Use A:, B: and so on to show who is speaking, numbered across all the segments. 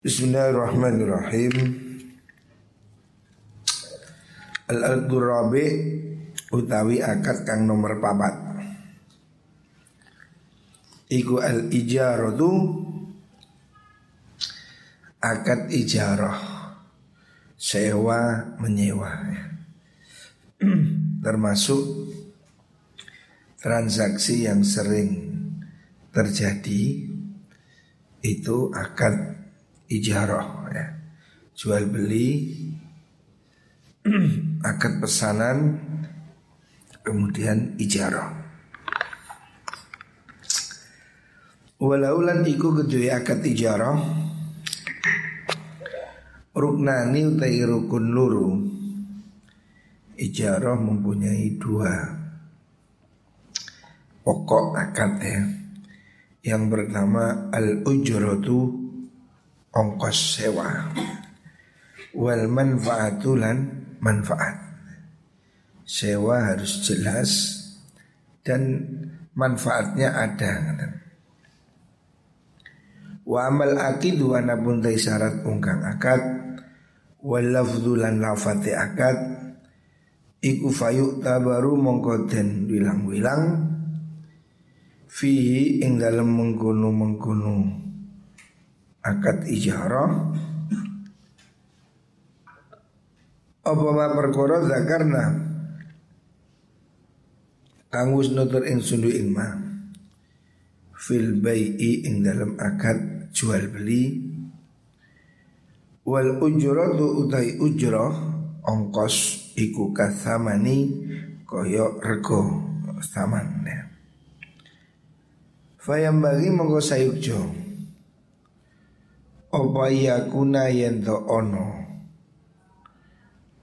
A: Bismillahirrahmanirrahim. Al-Aqdur Rabi utawi akad kang nomor papat. Iku al-ijaratu akad ijarah sewa menyewa termasuk transaksi yang sering terjadi itu akad ijarah ya. Jual beli akad pesanan kemudian ijarah. Walaulan iku kedua akad ijarah Ruknani utai rukun luru Ijarah mempunyai dua Pokok akad ya Yang pertama Al-ujratu ongkos sewa. Wal manfaatulan manfaat. Sewa harus jelas dan manfaatnya ada wa amal akid wa nabun syarat ungkang akad. Wal lafdzulan lafati akad. Iku fayuk tabaru mongko den wilang-wilang. Fihi ing dalam mengkono-mengkono akad ijarah. Apa ma perkara zakarna? Kang wis nutur ingsun ing ma fil bai'i ing dalam akad jual beli. Wal ujratu utai ujrah ongkos iku kathamani koyo rego saman ya. Fayam bagi monggo sayukjo apa yakuna yen to ono?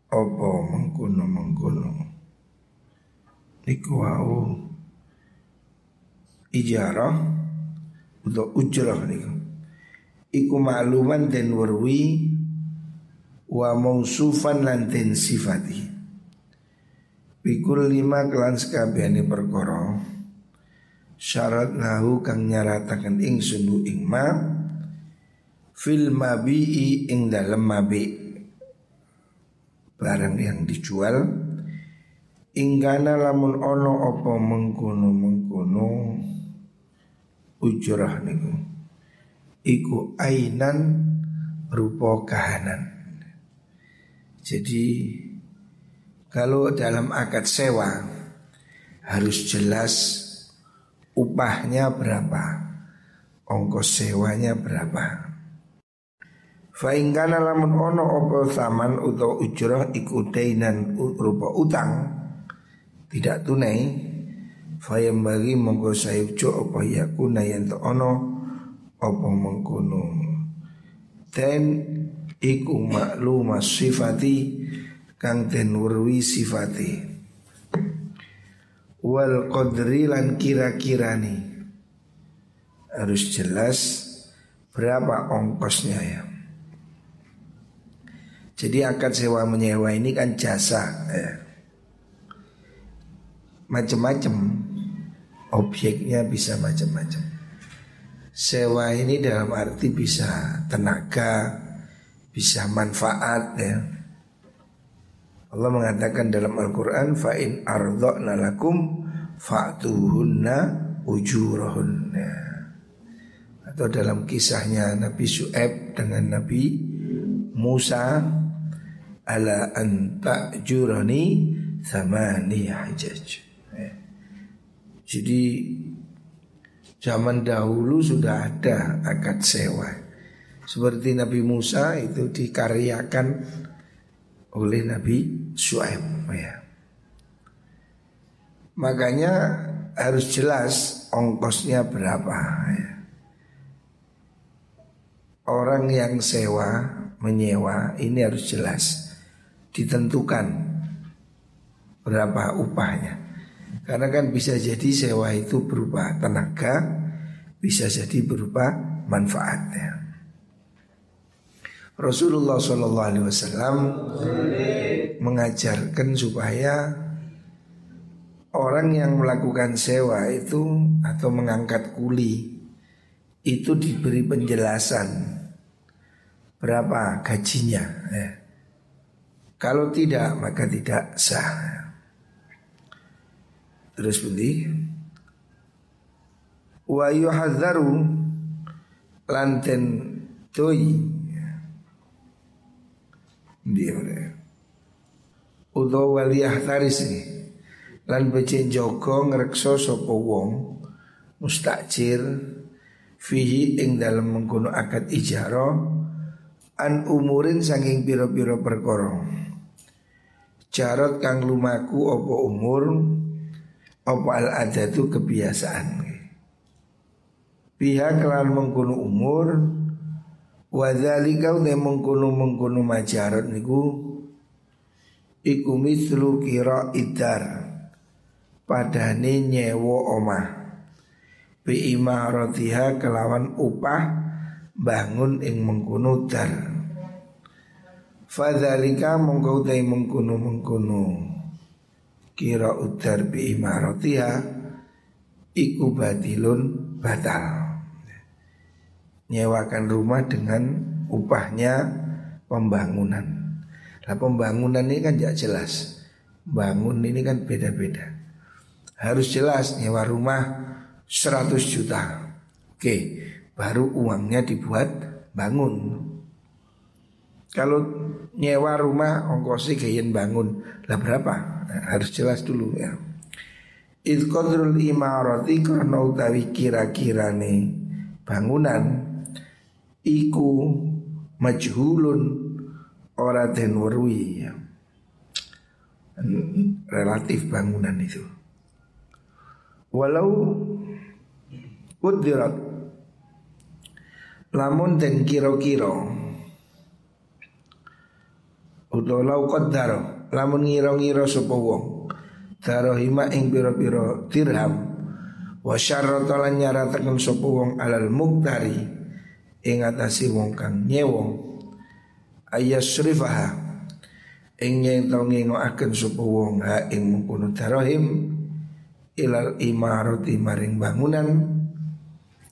A: Apa mengkuno mengkuno Niku Ijarah Untuk ujrah niku. Iku makluman dan warwi Wa mausufan lan den sifati. Bikul lima kelan sekabiani perkara Syarat lahu kang nyaratakan ing sunu ing ma fil mabi'i ing dalam mabi. Barang yang dijual ingkana lamun ono opo mengkono mengkono ujrah niku iku ainan rupa kahanan. Jadi kalau dalam akad sewa harus jelas upahnya berapa ongkos sewanya berapa Fa ingkana lamun ono opo saman utawa ujrah iku dainan rupa utang tidak tunai Fayam bagi monggo sayujo opo yakuna yang ono opo mengkono. Dan iku maklumah sifati kang den wurwi sifati. Wal qadri lan kira-kirani Harus jelas berapa ongkosnya ya jadi akad sewa menyewa ini kan jasa ya. Macam-macam Objeknya bisa macam-macam Sewa ini dalam arti bisa tenaga Bisa manfaat ya. Allah mengatakan dalam Al-Quran Fa'in ardokna lakum Fa'tuhunna ujurahunna. Atau dalam kisahnya Nabi Su'eb dengan Nabi Musa ala an ta'jurani thamani hajaj. Ya. Jadi zaman dahulu sudah ada akad sewa. Seperti Nabi Musa itu dikaryakan oleh Nabi Shu'aib ya. Makanya harus jelas ongkosnya berapa ya. Orang yang sewa, menyewa ini harus jelas ditentukan berapa upahnya. Karena kan bisa jadi sewa itu berupa tenaga, bisa jadi berupa manfaatnya. Rasulullah Shallallahu Alaihi Wasallam mengajarkan supaya orang yang melakukan sewa itu atau mengangkat kuli itu diberi penjelasan berapa gajinya. Ya. Kalau tidak maka tidak sah. Terus bunyi wa yuhadzaru lanten toyi dia Udo wali ahtaris Lan becek joko ngrekso sopo wong Mustakjir Fihi ing dalam mengkuno akad ijaro An umurin saking piro-piro perkoro Jarot kang lumaku opo umur Opo al adatu kebiasaan. Pihak kelan mengkuno umur Wadhalika udah mengkuno mengkuno majarot niku Iku mislu kira idar Padane nyewo omah. Bi imaratiha kelawan upah Bangun ing mengkuno dar Fadhalika mengkau tay mengkuno mengkuno Kira udar bi imaratiha Iku batilun batal. Nyewakan rumah dengan upahnya pembangunan. Nah pembangunan ini kan tidak jelas. Bangun ini kan beda-beda. Harus jelas nyewa rumah 100 juta. Oke baru uangnya dibuat bangun Kalau nyewa rumah ongkosnya kayak bangun Lah berapa? Nah, harus jelas dulu ya Idqadrul imarati karena utawi kira-kira nih bangunan Iku majhulun ora den werui ya. relatif bangunan itu walau udirat lamun den kira-kira utawa lau qaddar lamun ngira-ngira sapa wong. Darahima ing pira-pira dirham. Wa syarrata lan nyarataken sapa wong alal muktari. Ing atase wong kang nyewong ayasrifaha ing yen to ngengokaken sapa wong ha ing mengkono darahim ilal imarati maring bangunan.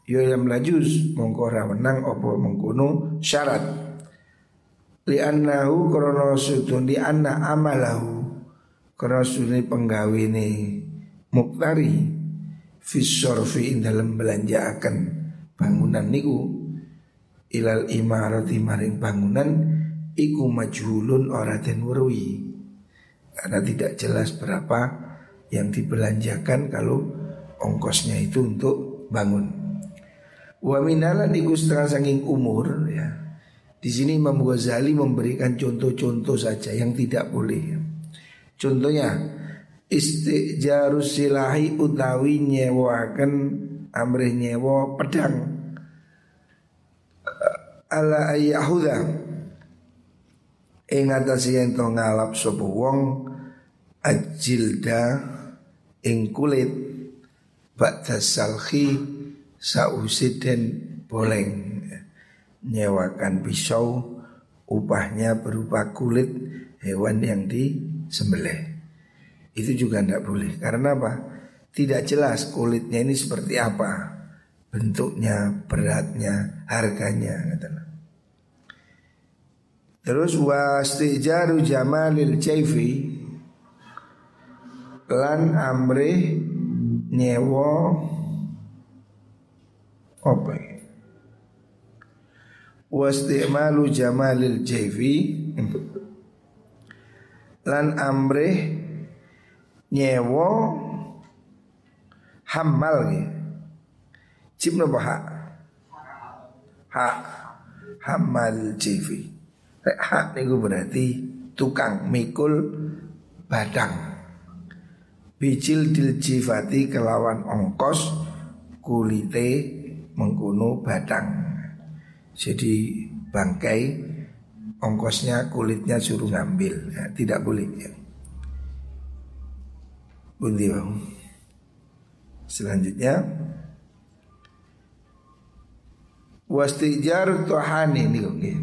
A: Yo yang lajuz mongko ora menang apa mengkono syarat li annahu krana sudun di anna amalahu krana sudun penggawene muktari fisorfi ing dalam belanja akan bangunan niku ilal imarati maring bangunan iku majhulun ora den weruhi karena tidak jelas berapa yang dibelanjakan kalau ongkosnya itu untuk bangun. Wa minalan iku setengah saking umur ya. Di sini Imam Ghazali memberikan contoh-contoh saja yang tidak boleh. Contohnya istijarus silahi utawi nyewakan amrih nyewa pedang. Ala ayyahuda. Ing atase yen to ngalap sapa wong ajilda ing kulit. Ba'da salhi sausi boleng nyewakan pisau upahnya berupa kulit hewan yang disembelih. Itu juga tidak boleh. Karena apa? Tidak jelas kulitnya ini seperti apa. Bentuknya beratnya harganya. Terus wastijaru jamalil jaifi lan amri nyewo apa wastimalu jamalil jaifi lan amri nyewo hamal ya cipno hak? Hak. Hamal jaifi Hak niku berarti tukang mikul badang. Bicil diljifati kelawan ongkos kulite mengkuno badang. Jadi bangkai ongkosnya kulitnya suruh ngambil, ya, tidak boleh. Ya. Bundi bang. Selanjutnya wastijar tuhani nih okay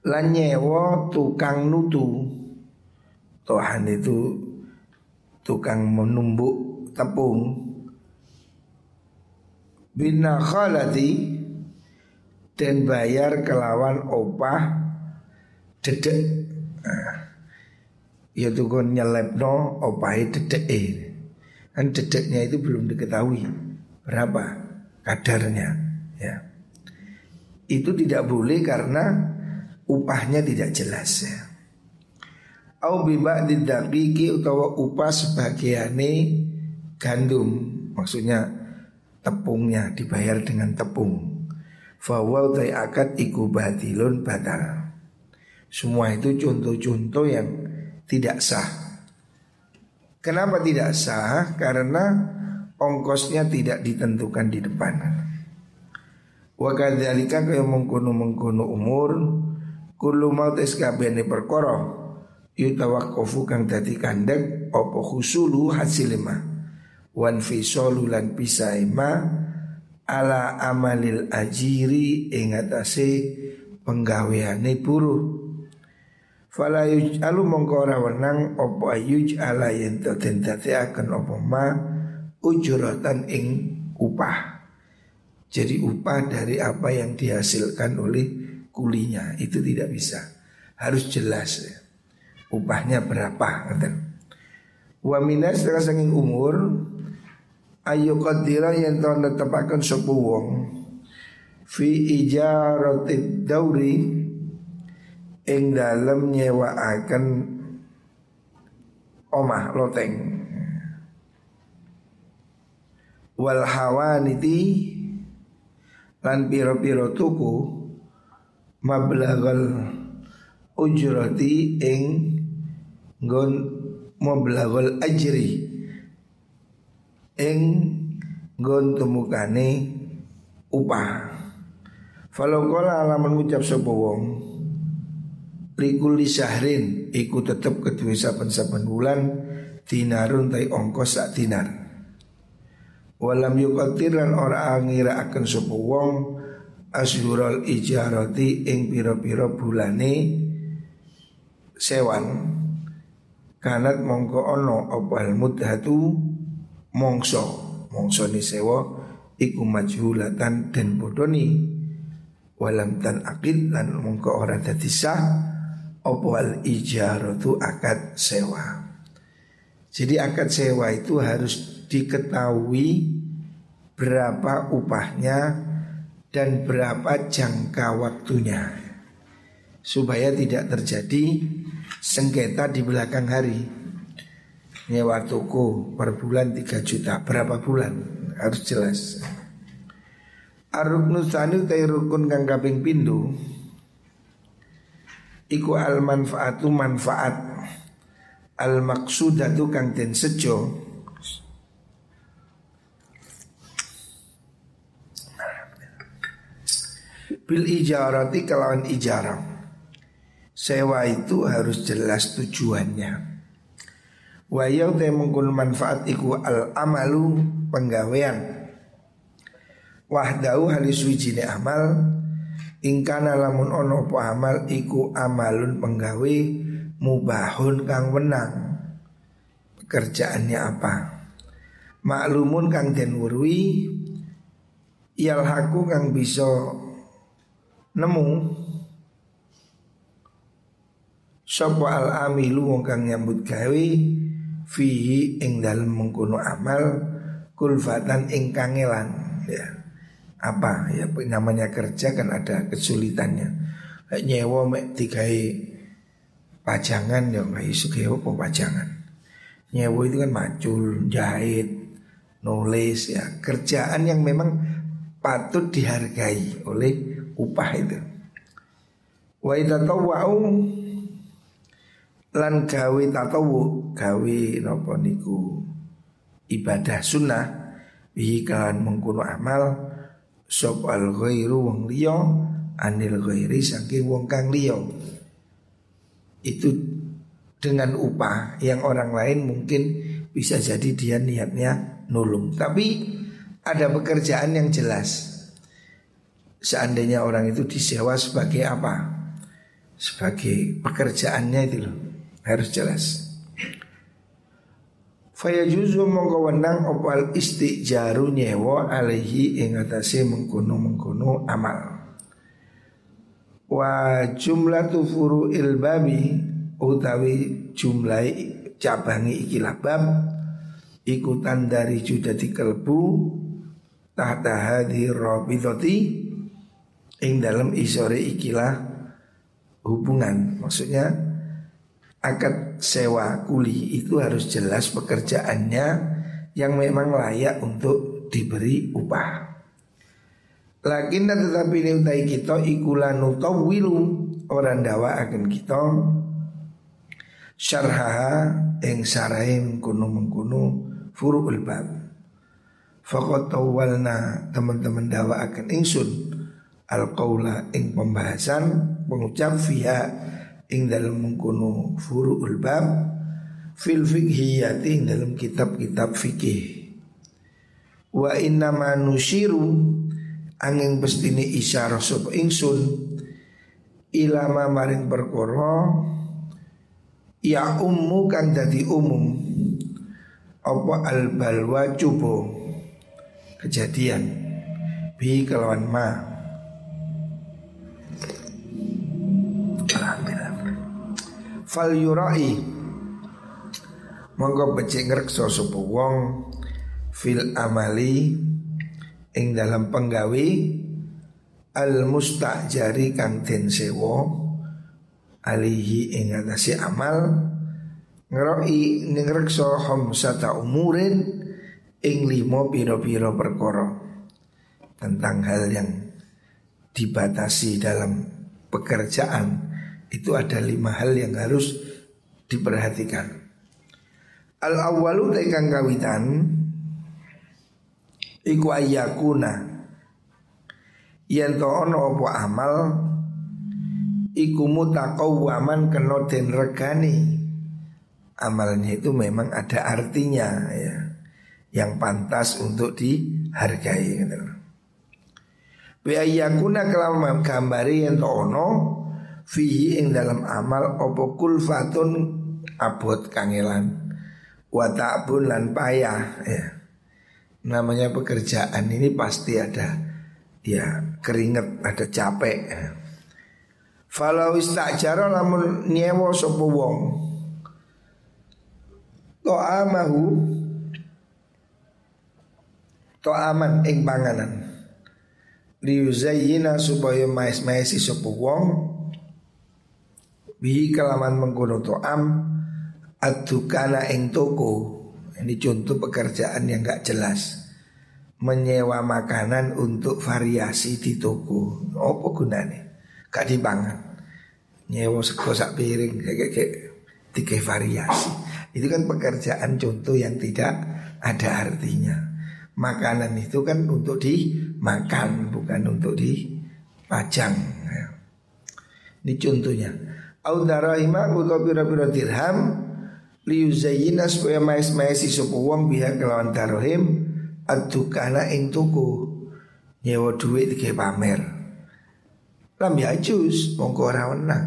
A: lan nyewa tukang nutu Tuhan itu tukang menumbuk tepung bina khalati dan bayar kelawan opah dedek. Nah, ya tuh kon no opahe dedek kan dedeknya itu belum diketahui berapa kadarnya ya. Itu tidak boleh karena upahnya tidak jelas ya. Au bibak didakiki utawa upah sebagiane gandum maksudnya tepungnya dibayar dengan tepung. Fawa utai akad iku batilun batal. Semua itu contoh-contoh yang tidak sah. Kenapa tidak sah? Karena ongkosnya tidak ditentukan di depan. Wa kadzalika kaya mengkono-mengkono umur Kullu maut eskabene perkara Yutawakofu kang dadi kandek Opo husulu hasilima Wan fisolu lan pisaima ala amalil ajiri ing atase penggaweane buruh. Fala yuj'alu mongko ora wenang apa yuj'ala yen to den akan apa ma ujuratan ing upah. Jadi upah dari apa yang dihasilkan oleh kulinya itu tidak bisa. Harus jelas ya. upahnya berapa wa minas saking umur ayu qadira yang tahu netepaken sapa wong. Fi ijaratid dauri. Ing dalem nyewaaken omah loteng. Wal hawaniti. Lan piro-piro tuku. Mablagal ujrati ing nggon mablagal ajri ing nggon temukane upah. Falau kala alaman ngucap sapa wong likuli syahrin iku tetep kedua saben-saben bulan dinarun tai ongkos sak dinar. Walam yukatir lan ora angira akan sapa wong asyurul ijarati ing pira-pira bulane sewan kanat mongko ono opal mudhatu mongso mongso ni sewa iku majhulatan dan bodoni. Walam tan akid lan mongko ora dadi sah apa al ijaratu akad sewa. Jadi akad sewa itu harus diketahui berapa upahnya dan berapa jangka waktunya. Supaya tidak terjadi sengketa di belakang hari nyewa toko per bulan 3 juta. Berapa bulan? Harus jelas. Aruknu sani utai rukun kang kaping pindu? Iku al manfaatu manfaat. Al maksudatu kang den sejo. Bil ijarati kelawan ijarah. Sewa itu harus jelas tujuannya Wa te mengkun manfaat iku al amalu penggawean. Wahdahu halis wijine amal Ingkana lamun ono po amal iku amalun penggawe Mubahun kang wenang. Pekerjaannya apa? Maklumun kang den wurwi Yalhaku kang bisa nemu. Sopo al amilu wong kang nyambut gawe fihi ing dalem mengkono amal kulfatan ing kangelan ya. Apa? Ya namanya kerja kan ada kesulitannya. Kayak nyewa mek dikai pajangan ya nggak isu apa pajangan. Nyewa itu kan macul jahit nulis ya. Kerjaan yang memang patut dihargai oleh upah itu. Wa idza lan gawe tatawu gawe napa niku? Ibadah sunnah bihi kan mengkuno amal sop al ghairu wong liya anil ghairi saking wong kang liya. Itu dengan upah yang orang lain mungkin bisa jadi dia niatnya nulung. Tapi ada pekerjaan yang jelas. Seandainya orang itu disewa sebagai apa? Sebagai pekerjaannya itu loh harus jelas. Faya juzu mongko wenang opal istijaru nyewa alaihi ing atase mengkono mengkono amal. Wa jumlah tufuru ilbabi utawi jumlah cabangi ikilah bab ikutan dari judati kelbu tahta hadi rabidoti ing dalam isore ikilah hubungan maksudnya akad sewa kuli itu harus jelas pekerjaannya yang memang layak untuk diberi upah. Lakin tetapi ini utai kita ikulanu tawilu orang dawa akan kita syarhaha ing sarai mengkuno mengkuno furu'ul bab. Fakot tawalna teman-teman dawa akan ingsun al qaula ing pembahasan pengucap fiha ing dalam mengkuno furu'ul bab fil fikhiyati ing dalam kitab-kitab fikih. Wa inna manusyiru angin bestini isyarah sop ingsun ilama maring perkara ya ummu kang dadi umum apa al balwa cubo kejadian bi kelawan ma fal yurai monggo becik ngrekso sapa wong fil amali ing dalam penggawi al mustajari kang den sewa alihi ing atase amal ngeroi ning reksa khamsata umurin ing limo piro-piro perkara tentang hal yang dibatasi dalam pekerjaan itu ada lima hal yang harus diperhatikan. Al awalu tekang kawitan iku ayyakuna yen to ana apa amal iku mutaqawwaman kena den regani amalnya itu memang ada artinya ya yang pantas untuk dihargai gitu. Bi ayyakuna kelawan gambari yen to ana fihi ing dalam amal apa kulfatun abot kangelan. Wa ta'bun lan payah ya. Namanya pekerjaan ini pasti ada ya keringet, ada capek. Falau istajaro lamun nyewo sapa wong. To'amahu To'aman ing panganan. Liuzayyina supaya mais-maisi sapa wong Bihi kelaman mengkono to'am Adukana ing toko. Ini contoh pekerjaan yang gak jelas. Menyewa makanan untuk variasi di toko. Apa gunanya? Gak dibangun Nyewa sego sak piring kayak kayak tiga variasi. Itu kan pekerjaan contoh yang tidak ada artinya. Makanan itu kan untuk dimakan Bukan untuk dipajang Ini contohnya Audarahimah atau pira-pira dirham liyuzayyina supaya mais-maisi sapa wong biha kelawan tarohim adukana ing tuku nyewa duit ke pamer. Lam ya jus mongko ora wenang.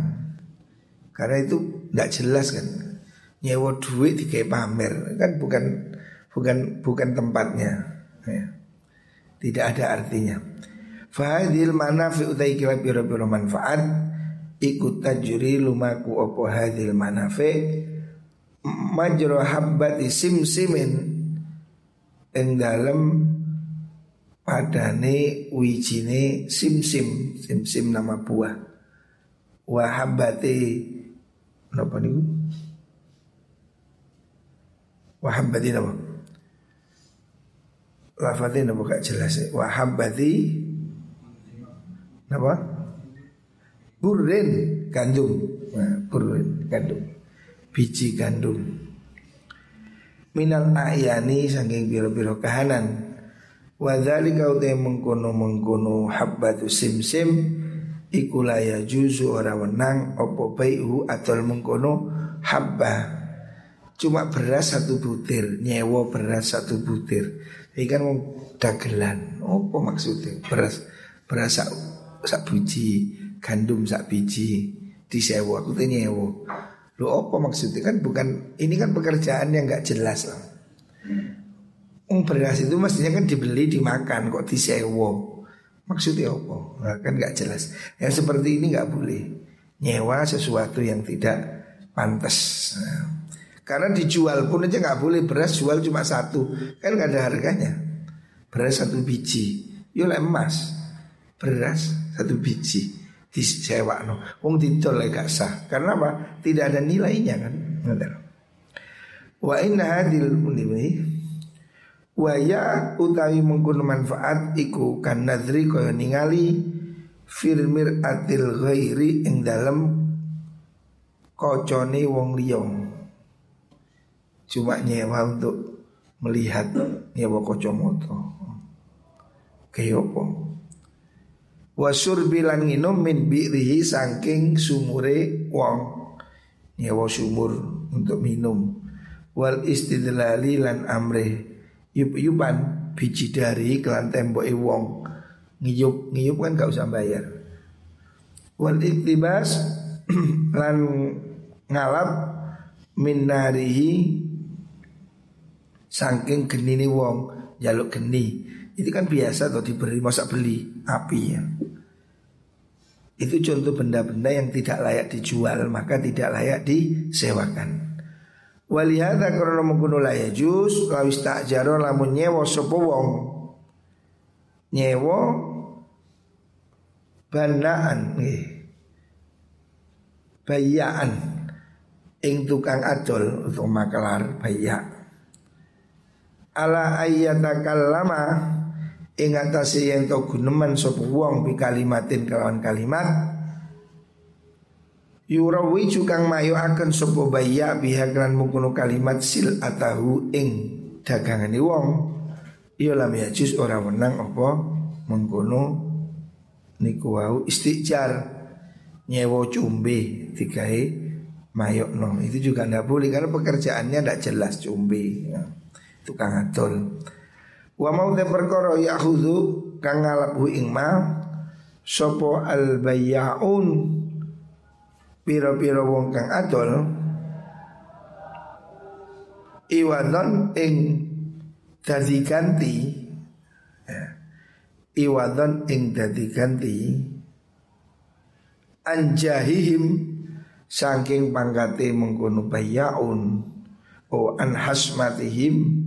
A: Karena itu tidak jelas kan nyewa duit ke pamer. Kan bukan bukan bukan tempatnya. Ya. tidak ada artinya. Fahadil manafi utai kira pira manfaat Ikut tajuri lumaku opo hadil manafi majro habbati simsimin. Ing dalem padane wijine simsim. Simsim nama buah. Wa habbati napa niku? Wa habbati napa? Lafadznya napa gak jelas ya wa burrin gandum. Nah, burrin gandum. Biji gandum. Minal ayani saking biro-biro kahanan. Wadhali kau te mengkono mengkono habbatu simsim ikulaya juzu ora wenang opo baihu atau mengkono habba. Cuma beras satu butir nyewo beras satu butir. Ini kan dagelan. Opo maksudnya? Beras beras sak, sak biji gandum sak biji disewa aku tuh nyewo Lo apa maksudnya kan bukan ini kan pekerjaan yang nggak jelas lah. Um, beras itu mestinya kan dibeli dimakan kok disewo. Maksudnya apa? Nah, kan nggak jelas. Yang seperti ini nggak boleh nyewa sesuatu yang tidak pantas. Nah, karena dijual pun aja nggak boleh beras jual cuma satu, kan nggak ada harganya. Beras satu biji, yuk emas. Beras satu biji disewa no. Wong didol gak sah. Karena apa? Tidak ada nilainya kan. Wa inna hadil mundiwi Waya utawi mengkono manfaat iku kan nadri kaya ningali firmir atil ghairi ing dalem kocone wong liyong cuma nyewa untuk melihat nyewa kocomoto kaya apa wasur bilan nginum min bi'rihi saking sumure wong. Nyewa sumur untuk minum. Wal istidlali lan amrih. Yup-yupan biji dari kelan tembok wong. Ngiyup ngiyup kan gak usah bayar wal iktibas lan ngalap minarihi saking genini wong jaluk geni itu kan biasa atau diberi masa beli api ya. Itu contoh benda-benda yang tidak layak dijual maka tidak layak disewakan. Walihada karena mengkuno laya jus Lawis tak jaro lamun nyewa sopo wong. Nyewa Bandaan nih Bayaan. Ing tukang adol Untuk makelar bayak. Ala ayyatakal lama Ing atasi yang tau guneman sopo wong Bi kalimatin kelawan kalimat Yurawi cukang mayo akan sopo baya bihaklan mengkuno kalimat sil atahu ing dagangani wong. Iya lam ya jus orang menang apa mengkuno niku wau istijar nyewo cumbe dikai mayok no itu juga ndak boleh karena pekerjaannya ndak jelas cumbe ya. tukang adol wa mau te perkara yahudu kang ngalapu ing ma sopo al bayaun piro-piro wong kang adol iwadon ing dadi ganti ya. iwadon ing dadi ganti anjahihim saking pangkate mengkono bayaun o an hasmatihim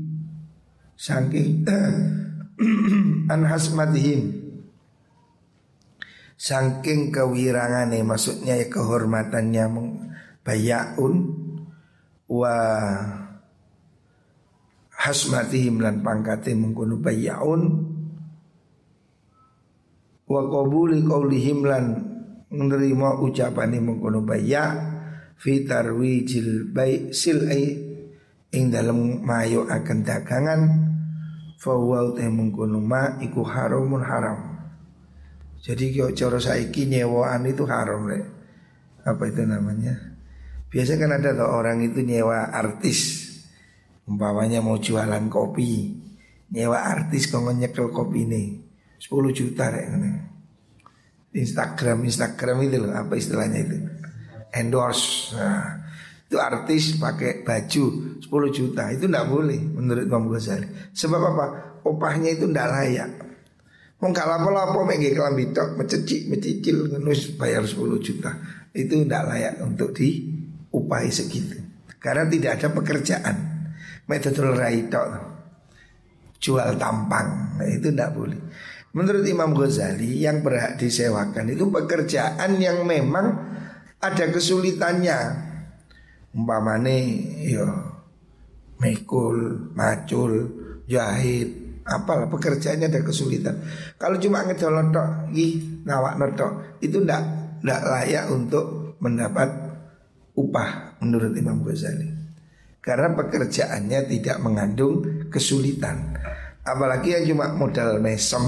A: saking an hasmatihim. Saking kewirangane maksudnya ya kehormatannya bayaun wa hasmatihim lan pangkate mengkono bayaun wa qabuli qaulihim lan menerima ucapane mengkono baya fi tarwijil bai silai ing dalam mayo akan dagangan fa wa mengkono ma iku haramun haram jadi kalau cara saiki nyewaan itu haram le. Apa itu namanya? Biasa kan ada tuh orang itu nyewa artis. Umpamanya mau jualan kopi. Nyewa artis kalau nyekel kopi ini 10 juta deh. Instagram Instagram itu loh apa istilahnya itu endorse. Nah, itu artis pakai baju 10 juta itu tidak boleh menurut Imam Ghazali. Sebab apa? Opahnya itu tidak layak. Wong gak lapo-lapo mek nggih kelambi tok mececik mecicil nus bayar 10 juta. Itu tidak layak untuk diupahi segitu. Karena tidak ada pekerjaan. Metode rai tok. Jual tampang. Nah, itu tidak boleh. Menurut Imam Ghazali yang berhak disewakan itu pekerjaan yang memang ada kesulitannya. Umpamane yo mekul, macul, jahit, apalah pekerjaannya ada kesulitan. Kalau cuma ngejolot tok, ih ngawak notok itu ndak ndak layak untuk mendapat upah menurut Imam Ghazali. Karena pekerjaannya tidak mengandung kesulitan. Apalagi yang cuma modal mesem,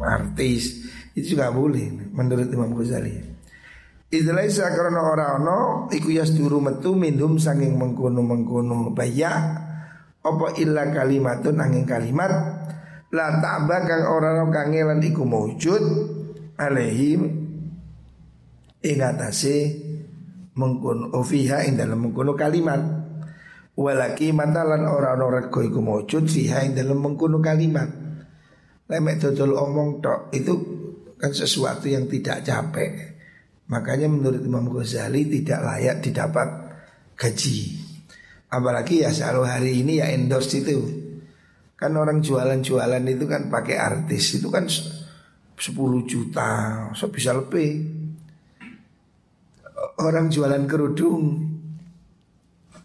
A: artis itu juga boleh menurut Imam Ghazali. Istilah karena orang no iku yasduru metu minum sanging mengkono mengkono bayak apa illa kalimatun angin kalimat? La ta'ba kang ora ana kangelan iku maujud alaihim ing atase mengkun ofiha ing dalam mengkono kalimat. Walaki matalan ora ana rego iku maujud fiha ing dalam mengkono kalimat. Lemek dodol omong tok itu kan sesuatu yang tidak capek. Makanya menurut Imam Ghazali tidak layak didapat gaji. Apalagi ya selalu hari ini ya endorse itu. Kan orang jualan-jualan itu kan pakai artis itu kan 10 juta, so bisa lebih. Orang jualan kerudung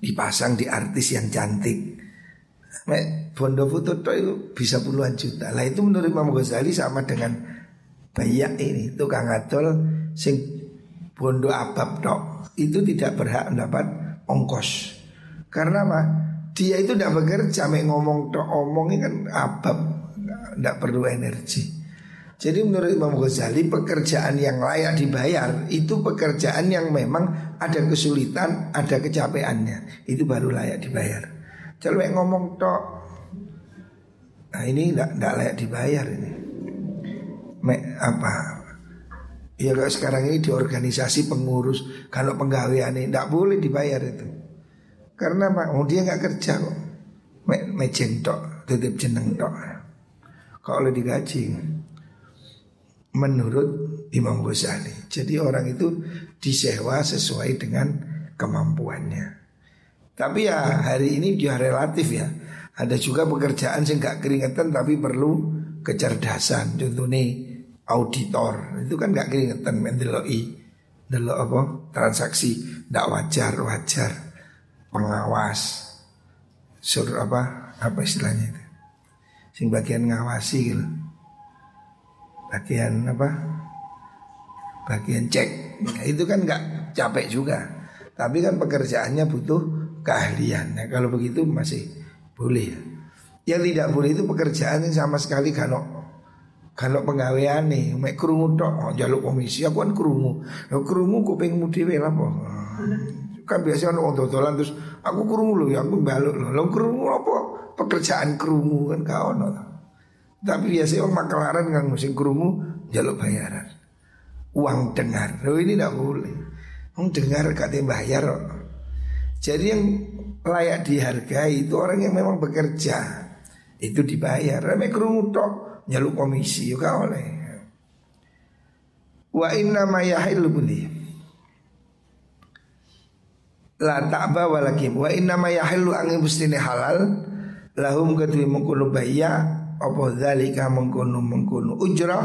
A: dipasang di artis yang cantik. Mek bondo foto itu bisa puluhan juta. Lah itu menurut Imam Ghazali sama dengan bayak ini tukang adol sing bondo abab tok itu tidak berhak mendapat ongkos. Karena apa? Dia itu tidak bekerja, mek ngomong tok omongnya kan abab, tidak perlu energi. Jadi menurut Imam Ghazali pekerjaan yang layak dibayar itu pekerjaan yang memang ada kesulitan, ada kecapeannya. Itu baru layak dibayar. Kalau ngomong tok Nah ini tidak layak dibayar ini Me, Apa Ya kalau sekarang ini di organisasi pengurus Kalau penggawean ini tidak boleh dibayar itu Karena apa? Oh dia nggak kerja kok Me, Mejeng tok Titip jeneng tok Kalau digaji menurut Imam Ghazali. Jadi orang itu disewa sesuai dengan kemampuannya. Tapi ya hari ini dia relatif ya. Ada juga pekerjaan yang gak keringetan tapi perlu kecerdasan. Contohnya auditor. Itu kan gak keringetan mendeloi delok apa transaksi. Tidak wajar wajar. Pengawas. Suruh apa apa istilahnya itu? Sing bagian ngawasi gitu bagian apa? Bagian cek. Nah, itu kan nggak capek juga. Tapi kan pekerjaannya butuh keahlian. Nah, kalau begitu masih boleh yang tidak boleh itu pekerjaan yang sama sekali kalau kalau penggawean nih mek kerungu tok oh, jaluk komisi aku kan kerungu lo kerungu kupingmu dhewe lah po kan biasa ono wong dodolan terus aku kerungu lo ya aku baluk lo lo kerungu apa pekerjaan kerungu kan kau ono tapi biasanya orang makelaran nggak musim kerungu jaluk bayaran. Uang dengar. Loh ini tidak boleh. Uang dengar katanya bayar. Jadi yang layak dihargai itu orang yang memang bekerja. Itu dibayar. Rame kerungu tok jaluk komisi juga oleh. Wa inna ma yahilu budi. La ta'ba walakim Wa inna ma yahilu angin bustine halal. Lahum kedui mengkulu bayya apa zalika mengkono mengkono ujra.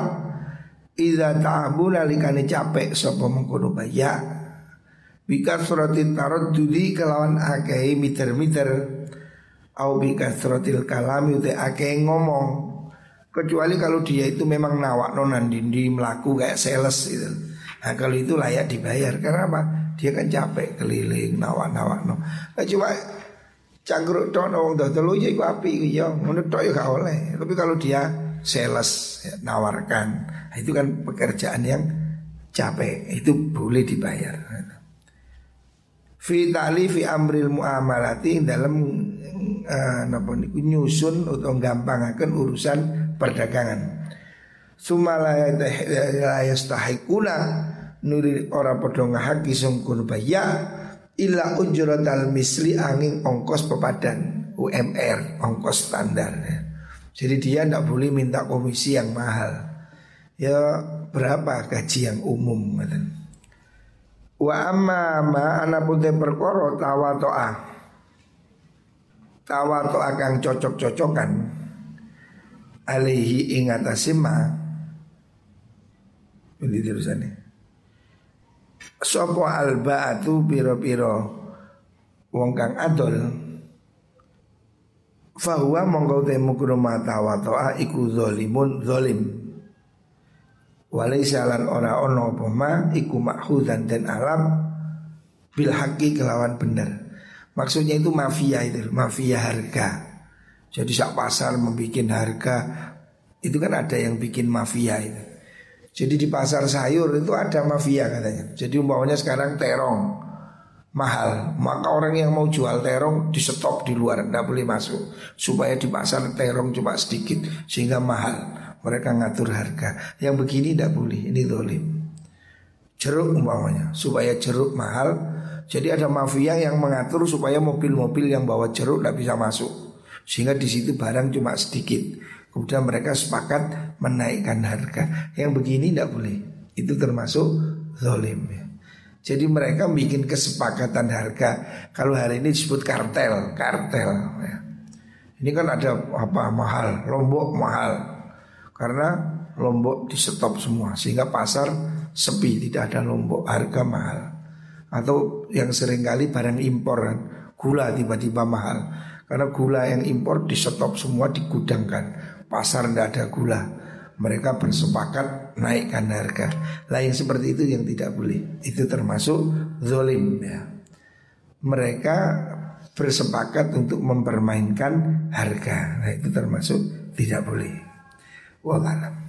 A: Idza ta'abu nalikane capek sapa mengkono baya bika suratin taraddudi kelawan akeh miter-miter au bika suratil kalami uti akeh ngomong kecuali kalau dia itu memang nawak nonan dindi melaku kayak sales gitu. Nah kalau itu layak dibayar. Karena apa? Dia kan capek keliling nawak nawak no nah, cuma cangkruk tok wong dodol ya iku api iku ya ngono ya gak oleh. Tapi kalau dia sales ya, nawarkan, nah, itu kan pekerjaan yang capek, itu boleh dibayar. Fi fi amril muamalati dalam uh, napa nyusun atau gampangaken urusan perdagangan. Sumala yastahikuna nuri ora padha ngahaki sungkun bayar illa ujratal misli angin ongkos pepadan UMR ongkos standar. Jadi dia tidak boleh minta komisi yang mahal. Ya berapa gaji yang umum. Wa amma ma ana putih perkara tawatoa. Tawatoa kang cocok-cocokan alaihi ing atasima. Ini terusannya. Sopo albaatu piro-piro. Wong kang adol. Fahuwa mongkau temu kurma tawatoa iku zolimun zolim. Walai salan ora ono poma iku makhudan dan alam. Bil haki kelawan benar Maksudnya itu mafia itu Mafia harga Jadi sak pasar membuat harga Itu kan ada yang bikin mafia itu jadi di pasar sayur itu ada mafia katanya. Jadi umpamanya sekarang terong mahal, maka orang yang mau jual terong di stop di luar, tidak boleh masuk supaya di pasar terong cuma sedikit sehingga mahal. Mereka ngatur harga. Yang begini tidak boleh, ini dolim. Jeruk umpamanya supaya jeruk mahal. Jadi ada mafia yang mengatur supaya mobil-mobil yang bawa jeruk tidak bisa masuk. Sehingga di situ barang cuma sedikit. Kemudian mereka sepakat menaikkan harga. Yang begini tidak boleh. Itu termasuk zolim ya. Jadi mereka bikin kesepakatan harga. Kalau hari ini disebut kartel, kartel. Ya. Ini kan ada apa mahal, lombok mahal. Karena lombok di stop semua sehingga pasar sepi, tidak ada lombok, harga mahal. Atau yang sering kali barang impor gula tiba-tiba mahal. Karena gula yang impor di stop semua digudangkan, pasar tidak ada gula. Mereka bersepakat naikkan harga. Lah yang seperti itu yang tidak boleh. Itu termasuk zolim ya. Mereka bersepakat untuk mempermainkan harga. Nah itu termasuk tidak boleh. Wallahualam.